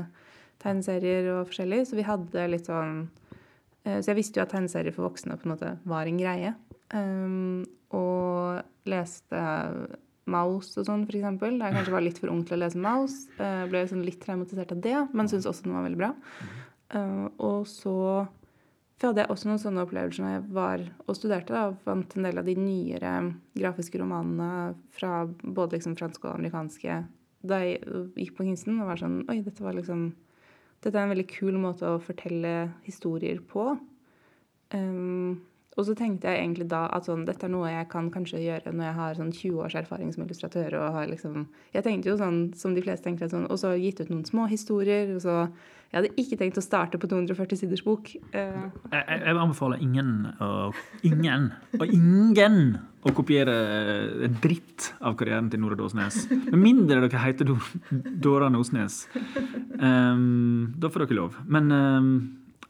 tegneserier og forskjellig. Så vi hadde litt sånn uh, Så jeg visste jo at tegneserier for voksne på en måte var en greie. Um, og leste Mouse og sånn, eksempel. Da jeg kanskje var litt for ung til å lese Mouse. Uh, ble sånn litt traumatisert av det, men syntes også den var veldig bra. Uh, og så hadde jeg også noen sånne opplevelser når jeg var og studerte. da, og Fant en del av de nyere grafiske romanene fra både liksom franske og amerikanske da jeg gikk på Kingston. Og var sånn Oi, dette var liksom Dette er en veldig kul måte å fortelle historier på. Um, og så tenkte jeg egentlig da at sånn, dette er noe jeg kan kanskje gjøre når jeg har sånn 20 års erfaring som illustratør. og har liksom, Jeg tenkte jo sånn som de fleste tenker, sånn, og så gitt ut noen små historier. og så, Jeg hadde ikke tenkt å starte på 240 siders bok. Eh, Jeg, jeg, jeg anbefaler ingen og ingen og ingen å kopiere en dritt av karrieren til Nora Dåsnes. Med mindre dere heter Dor- Dora Nosnes. Um, da får dere lov. Men um,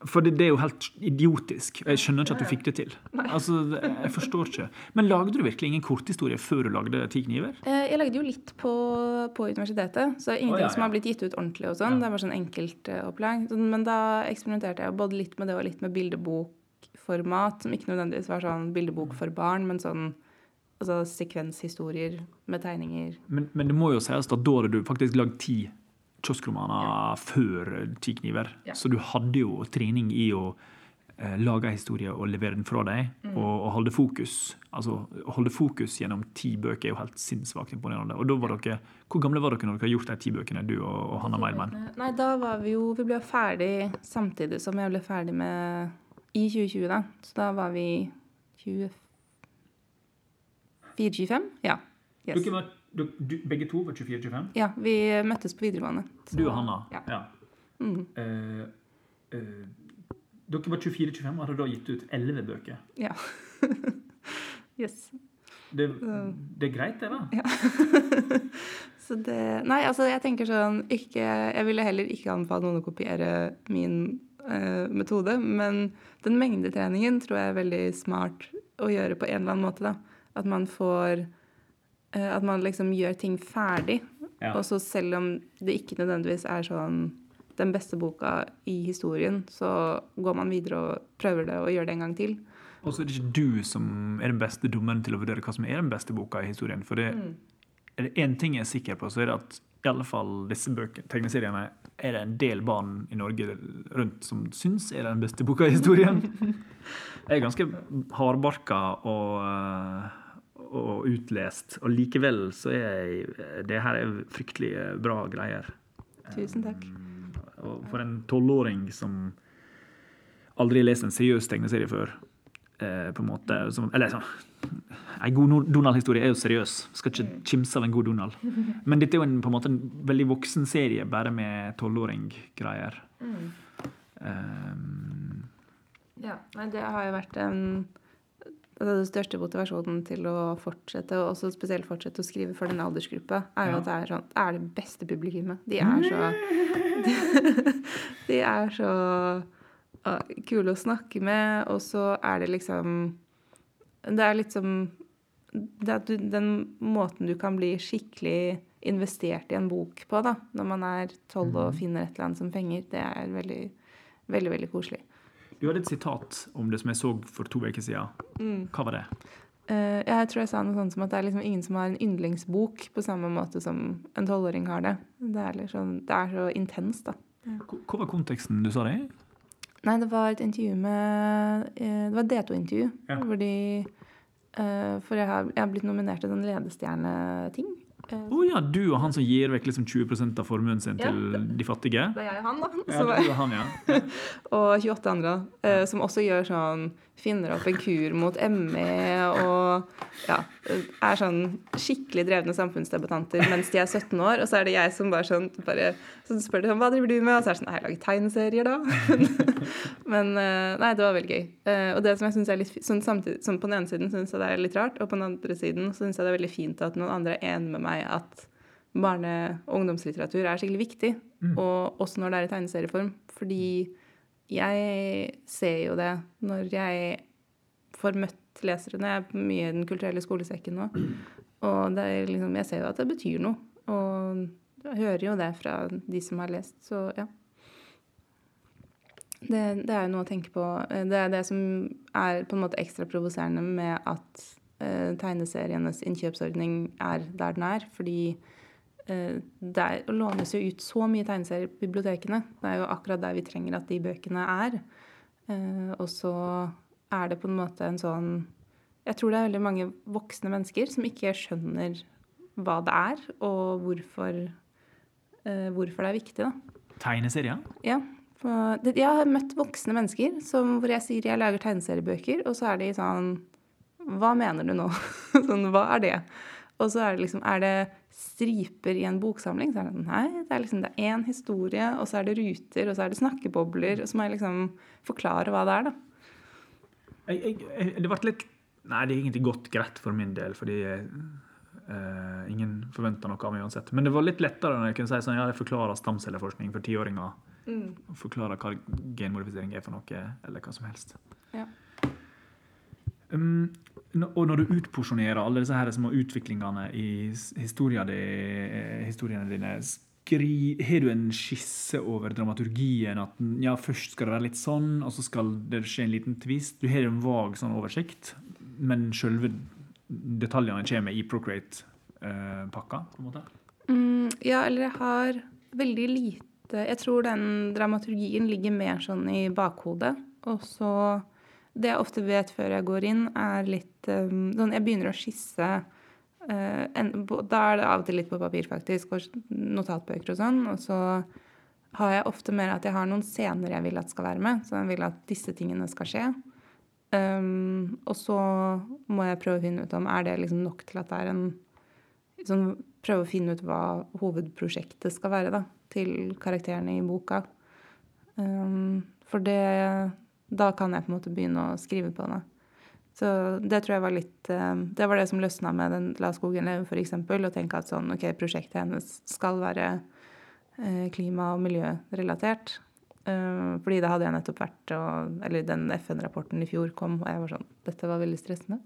For det, det er jo helt idiotisk. Jeg skjønner ikke at du fikk det til. Altså, Jeg forstår ikke. Men lagde du virkelig ingen korthistorie før du lagde Ti kniver? Eh, Jeg lagde jo litt på, på universitetet, så ingenting oh, ja, som har blitt gitt ut ordentlig. og sånn. Ja. Det var sånn enkeltopplag. Men da eksperimenterte jeg både litt med det og litt med bildebokformat, som ikke nødvendigvis var sånn bildebok for barn, men sånn altså, sekvenshistorier med tegninger. Men, men det må jo sies at da hadde du faktisk lagd ti kioskromaner før Ti kniver. Ja. Så du hadde jo trening i å eh, lage en historie og levere den fra deg, Mm. og, og holde fokus. Altså, holde fokus gjennom ti bøker er jo helt sinnssvakt imponerende. Og da var dere, Hvor gamle var dere når dere har gjort de ti bøkene, du og, og Hanna Meilmann? Nei, da var vi jo Vi ble ferdig samtidig som jeg ble ferdig med i 2020, da. Så da var vi 24-25? Ja. Yes. Dere var, du, du, begge to var 24-25? Ja, vi møttes på videregående. Så- Du og Hanna? Ja. ja. Mm. Uh, uh, dere var 24-25 og hadde da gitt ut 11 bøker. Ja. yes. Det, det er greit, det, da? Så det Nei, altså, jeg tenker sånn ikke, Jeg ville heller ikke anbefalt noen å kopiere min uh, metode, men den mengdetreningen tror jeg er veldig smart å gjøre på en eller annen måte, da. At man får At man liksom gjør ting ferdig. Ja. Og så selv om det ikke nødvendigvis er sånn den beste boka i historien, så går man videre og prøver det og gjør det en gang til. Og så er det ikke du som er den beste dommeren til å vurdere hva som er den beste boka i historien. For det er det én ting jeg er sikker på, så er det at i alle fall disse bøkene, tegneseriene er det en del barn i Norge rundt som syns er den beste boka i historien. Jeg er ganske hardbarka og, eh, og utlest, og likevel så er Det her er fryktelig bra greier. Tusen takk. Og for en tolvåring som aldri har lest en seriøs tegneserie før, eh, på en måte som, Eller sånn En god Donald-historie er jo seriøs. Skal ikke kimse av en god Donald. Men dette er jo en, på en måte en veldig voksen serie, bare med tolvåring-greier. Um, Ja, men det har jo vært en altså Den største motivasjonen til å fortsette, og også spesielt fortsette å skrive for den aldersgruppa, er jo Ja. at det er, sånn, det er det beste publikummet. De er så De er så kule å snakke med, og så er det liksom Det er liksom det at du, Den måten du kan bli skikkelig investert i en bok på, da, når man er tolv og finner et eller annet som fenger, det er veldig, veldig, veldig koselig. Du hadde et sitat om det som jeg så for to uker siden. Hva var det? Uh, jeg tror jeg sa noe sånt som at det er liksom ingen som har en yndlingsbok på samme måte som en tolvåring har det. Det er, liksom, det er så intenst, da. Hva var konteksten du sa det i? Nei, det var et intervju med eh, Det var et D2-intervju. Ja. Hvor de eh, For jeg har, jeg har blitt nominert til sånn ledestjerneting. Å ja, du og han som gir vekk liksom 20% av formuen sin Ja, til de fattige? det er jeg og han, da. Ja, og han, ja. og 28 andre, eh, som også gjør sånn Finner opp en kur mot ME og ja, er sånn skikkelig drevne samfunnsdebattanter mens de er 17 år. Og så er det jeg som bare sånn bare, Så spør de sånn Hva driver du med? Og så er det sånn Nei, jeg lager tegneserier, da. Men eh, nei, det var veldig gøy. Eh, Og det som jeg syns er litt sånn samtidig, sånn På den ene siden syns jeg det er litt rart, og på den andre siden syns jeg det er veldig fint at noen andre er enig med meg at barne- og ungdomslitteratur er skikkelig viktig. Og også når det er i tegneserieform. Fordi jeg ser jo det når jeg får møtt lesere. Når jeg er mye i Den kulturelle skolesekken nå. Og det er liksom, jeg ser jo at det betyr noe. Og jeg hører jo det fra de som har lest. Så ja. Det, det er jo noe å tenke på. Det er det som er på en måte ekstra provoserende med at tegneserienes innkjøpsordning er der den er. Fordi eh, det lånes jo ut så mye tegneserier på bibliotekene. Det er jo akkurat der vi trenger at de bøkene er. Eh, og så er det på en måte en sånn Jeg tror det er veldig mange voksne mennesker som ikke skjønner hva det er, og hvorfor, eh, hvorfor det er viktig. da. Tegneserier? Ja. Jeg har møtt voksne mennesker som, hvor jeg sier jeg lager tegneseriebøker, og så er de sånn Hva mener du nå? sånn, hva er det? Og så er det liksom Er det striper i en boksamling? Så er det sånn Nei, det er liksom det er én historie, og så er det ruter, og så er det snakkebobler, og så må jeg liksom forklare hva det er, da. Jeg, jeg, det ble litt Nei, det er egentlig gått greit for min del, fordi eh, ingen forventa noe av meg uansett. Men det var litt lettere når jeg kunne si sånn, ja, jeg forklarer stamcelleforskning for tiåringer. Og Forklarer hva genmodifisering er for noe, eller hva som helst. Ja. Um, og når du utporsjonerer alle disse her små utviklingene i eh, historiene dine, har du en skisse over dramaturgien? At ja, først skal det være litt sånn, og så skal det skje en liten tvist? Du har en vag sånn oversikt, men selve detaljene kommer i Procreate-pakka? på en måte? Mm, ja, eller jeg har veldig lite Jeg tror den dramaturgien ligger mer sånn i bakhodet. Og så Det jeg ofte vet før jeg går inn, er litt um, sånn Jeg begynner å skisse Uh, en, på, Da er det av og til litt på papir, faktisk, og notatbøker og sånn. Og så har jeg ofte mer at jeg har noen scener jeg vil at skal være med. Så jeg vil at disse tingene skal skje. Um, og så må jeg prøve å finne ut om er det liksom nok til at det er en sånn, Prøve å finne ut hva hovedprosjektet skal være da, til karakterene i boka. Um, for det Da kan jeg på en måte begynne å skrive på det. Så det tror jeg var litt eh, Det var det som løsna med den La skogen leve, f.eks. Å tenke at sånn, ok, prosjektet hennes skal være eh, klima- og miljørelatert. Eh, fordi det hadde jeg nettopp vært og, Eller den FN-rapporten i fjor kom, og jeg var sånn Dette var veldig stressende.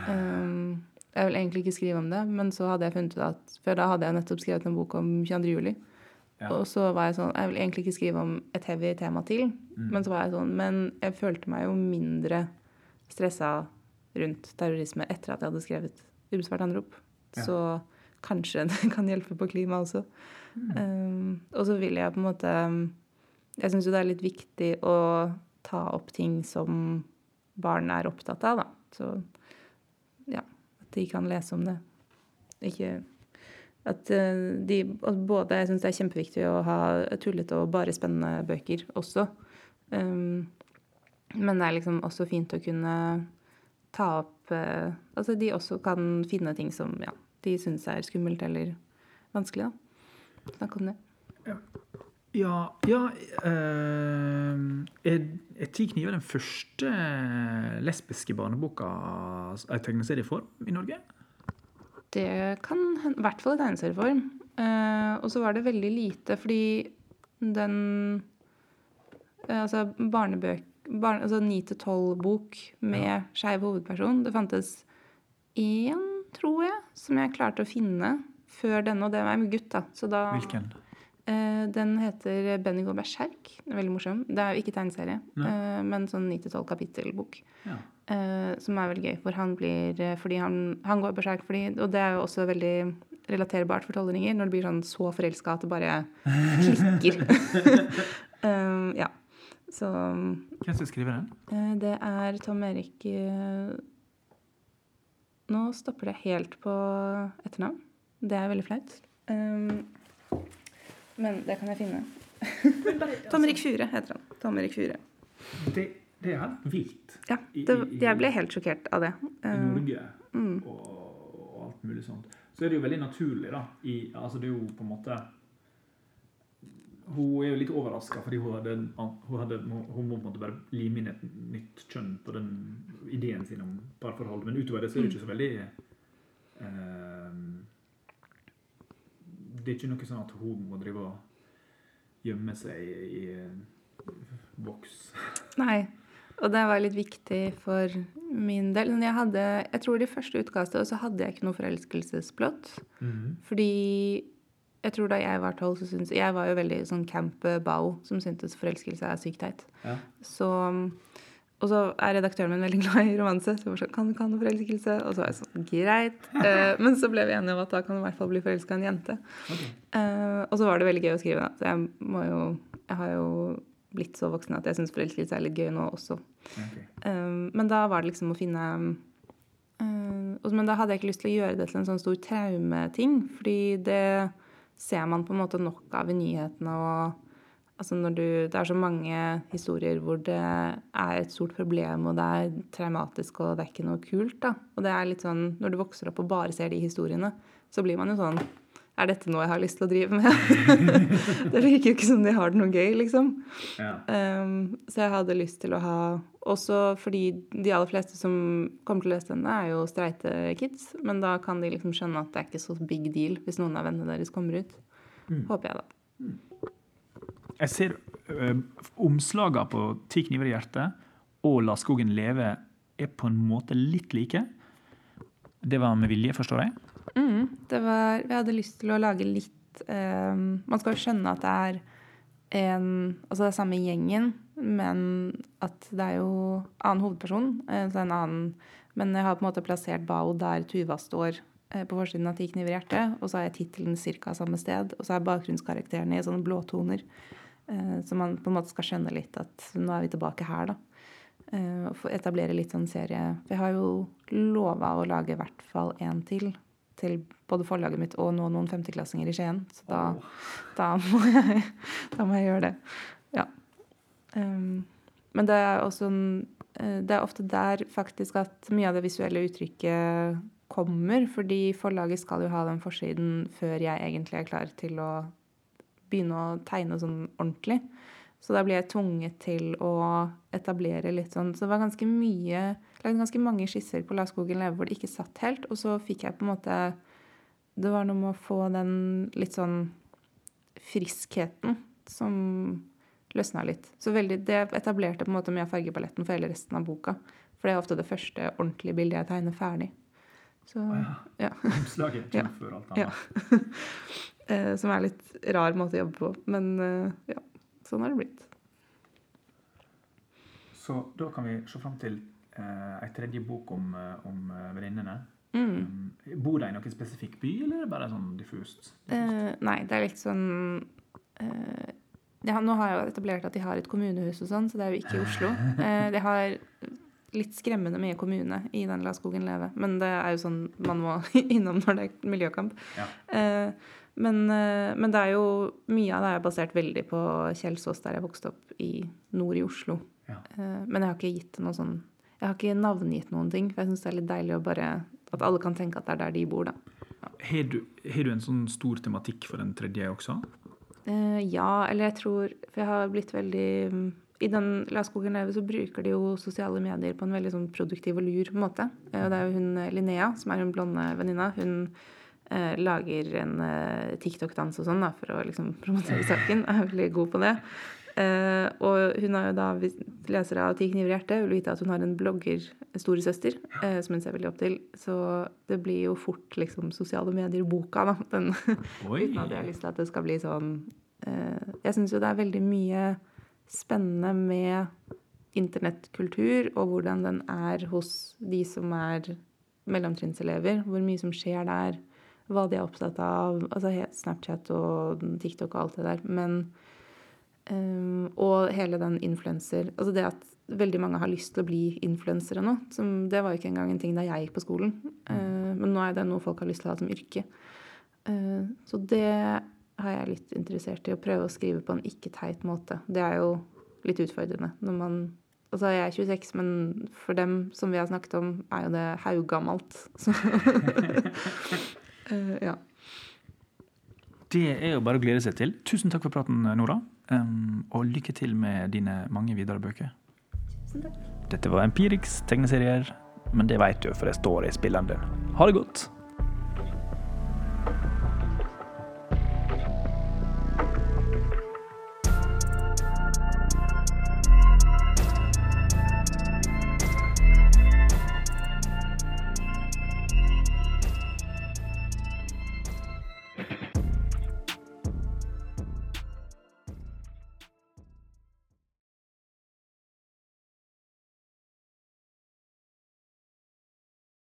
Jeg vil egentlig ikke skrive om det, men så hadde jeg funnet ut at Før da hadde jeg nettopp skrevet en bok om 22. juli. Ja. Og så var jeg sånn Jeg vil egentlig ikke skrive om et heavy tema til. Mm. Men så var jeg sånn Men jeg følte meg jo mindre stressa rundt terrorisme etter at jeg hadde skrevet 'Ubesvart anrop'. Ja. Så kanskje det kan hjelpe på klima også. Mm. Um, og så vil jeg på en måte Jeg syns jo det er litt viktig å ta opp ting som barn er opptatt av, da. Så ja, at de kan lese om det. Ikke at eh, de Både Jeg syns det er kjempeviktig å ha tullete og bare spennende bøker også. Um, men det er liksom også fint å kunne ta opp eh, Altså de også kan finne ting som ja, de syns er skummelt eller vanskelig, da. Snakke om det. Ja, ja eh, er, er Ti kniver den første lesbiske barneboka i tegneserieform i Norge? Det kan hende. I hvert fall i tegneserieform. Uh, og så var det veldig lite, fordi den eh, Altså barnebøk barn, altså 9-12-bok med Ja. skeiv hovedperson. Det fantes én, tror jeg, som jeg klarte å finne før denne, og det var en gutt, da. Så da Hvilken? Eh, den heter Benny går berserk. Er Veldig morsom. Det er jo ikke tegneserie, eh, men sånn 9-12 kapittelbok. Ja. Eh, som er veldig gøy, for han blir eh, Fordi han, han går berserk fordi Og det er jo også veldig relaterbart for tolvåringer når du blir sånn så forelska at det bare klikker. Eh, ja. Så Hvem som skriver den? eh, det er Tom Erik eh, Nå stopper det helt på etternavn. Det er veldig flaut. Eh, men det kan jeg finne. Tom Erik Fure heter han. Tom Erik Fure. Det, det er vilt Ja, det, jeg ble helt sjokkert av det. i Eh, Norge mm. og, og alt mulig sånt. Så er det jo veldig naturlig, da. I, altså det er jo på en måte Hun er jo litt overraska, fordi hun hadde, hun hadde Hun må på en måte bare lime inn et nytt kjønn på den ideen sin om parforhold. Men utover det så er det ikke så veldig eh, Det er ikke noe sånn at hun må drive og gjemme seg i, i boks. Nei. Og det var litt viktig for min del. Jeg hadde, jeg tror i første utkastet så hadde jeg ikke noe forelskelsesplott. Fordi jeg tror da jeg var tolv, så syntes Jeg var jo veldig sånn camp bao, som syntes forelskelse er sykt teit. Ja. Så Og så er redaktøren min veldig glad i romanse. Så jeg var sånn, kan noe forelskelse? Og så var jeg sånn, greit. Uh, men så ble vi enige om at da kan du i hvert fall bli forelska i en jente. Okay. Uh, og så var det veldig gøy å skrive, da. Så jeg må jo Jeg har jo blitt så voksen at jeg syns forelskelse er litt gøy nå også. Okay. Uh, men da var det liksom å finne Men da hadde jeg ikke lyst til å gjøre det til en sånn stor traumeting. Fordi det ser man på en måte nok av i nyhetene. og altså du, Det er så mange historier hvor det er et stort problem, og det er traumatisk, og det er ikke noe kult. da. Og det er litt sånn, Når du vokser opp og bare ser de historiene, så blir man jo sånn Er dette noe jeg har lyst til å drive med? det virker jo ikke som de har det noe gøy, liksom. Ja. Um, så jeg hadde lyst til å ha Også fordi de aller fleste som kommer til å lese denne, er jo streite kids. Men da kan de liksom skjønne at det er ikke så big deal hvis noen av vennene deres kommer ut. Mm. Håper jeg, da. Jeg ser ø, omslagene på Ti kniver i hjertet og La skogen leve er på en måte litt like. Det var med vilje, forstår jeg? Mm, var, vi hadde lyst til å lage litt um, Man skal jo skjønne at det er en Altså det er samme gjengen, men at det er jo annen hovedperson. eh, Så en annen, men jeg har på en måte plassert Bao der Tuva står eh, på forsiden av Ti kniver i hjertet. Og så har jeg tittelen ca. samme sted. Og så er bakgrunnskarakterene i sånne blåtoner. Eh, så man på en måte skal skjønne litt at nå er vi tilbake her, da. Eh, etablere litt sånn serie. For jeg har jo lova å lage i hvert fall én til. Til både forlaget mitt og nå noen femteklassinger i Skien. Så da, da, må jeg, da må jeg gjøre det. Ja. Um, men det er også eh, Det er ofte der faktisk at mye av det visuelle uttrykket kommer. Fordi forlaget skal jo ha den forsiden før jeg egentlig er klar til å begynne å tegne sånn ordentlig. Så da blir jeg tvunget til å etablere litt sånn Så det var ganske mye Lagde ganske mange skisser på La skogen leve hvor det ikke satt helt. Og så fikk jeg på en måte Det var noe med å få den litt sånn friskheten som løsna litt. Så veldig, det etablerte på en måte mye av fargepaletten for hele resten av boka. For det er ofte det første ordentlige bildet jeg tegner ferdig. Så, ja. Omslaget Ja. kommer før alt annet. Ja. Eh, Som er litt rar måte å jobbe på. Men eh, ja, sånn har det blitt. Så da kan vi se fram til ei tredje bok om, eh, om eh, venninnene. Mm. Um, bor de i noen spesifikk by, eller er det bare sånn diffust? Uh, nei, det er litt sånn uh, ja, Nå har jeg jo etablert at de har et kommunehus og sånn, så det er jo ikke i Oslo. Eh, de har litt skremmende mye kommune i den La skogen leve. Men det er jo sånn man må innom når det er miljøkamp. Ja. Eh, men, eh, men det er jo mye av det er basert veldig på Kjelsås, der jeg vokste opp i nord i Oslo. Ja. Eh, men jeg har ikke gitt det noe sånn Jeg har ikke navngitt noen ting, for jeg syns det er litt deilig bare At alle kan tenke at det er der de bor, da. Har du, har du en sånn stor tematikk for den tredje også? Uh, ja, eller jeg tror For jeg har blitt veldig I den La skogen leve så bruker de jo sosiale medier på en veldig sånn produktiv og lur måte. Eh, det er jo hun eh, Linnea, som er hun blonde venninna, hun eh, lager en eh, TikTok-dans og sånn da, for å liksom promotere saken. Er veldig god på det. Eh, og hun har jo da, hvis lesere av Ti kniver i hjertet, vil vite at hun har en blogger, storesøster, eh, som hun ser veldig opp til. Så det blir jo fort liksom sosiale medier-boka, da. Den Uten at jeg har lyst til at det skal bli sånn eh, Jeg syns jo det er veldig mye spennende med internettkultur, og hvordan den er hos de som er mellomtrinnselever. Hvor mye som skjer der. Hva de er opptatt av. Altså Snapchat og TikTok og alt det der. Men eh, Og hele den influenser Altså det at veldig mange har lyst til å bli influensere nå. Som, det var jo ikke engang en ting da jeg gikk på skolen. Uh, men nå er det noe folk har lyst til å ha som yrke. Uh, Så det har jeg litt interessert i. Å prøve å skrive på en ikke-teit måte. Det er jo litt utfordrende. Når man Altså, jeg er 26, men for dem som vi har snakket om, er jo det haugammalt. Så Eh, Ja. Det er jo bare å glede seg til. Tusen takk for praten, Nora. Um, og lykke til med dine mange videre bøker. Tusen takk. Dette var Empirix tegneserier, men det vet du, for det står i spilleren din. Ha det godt!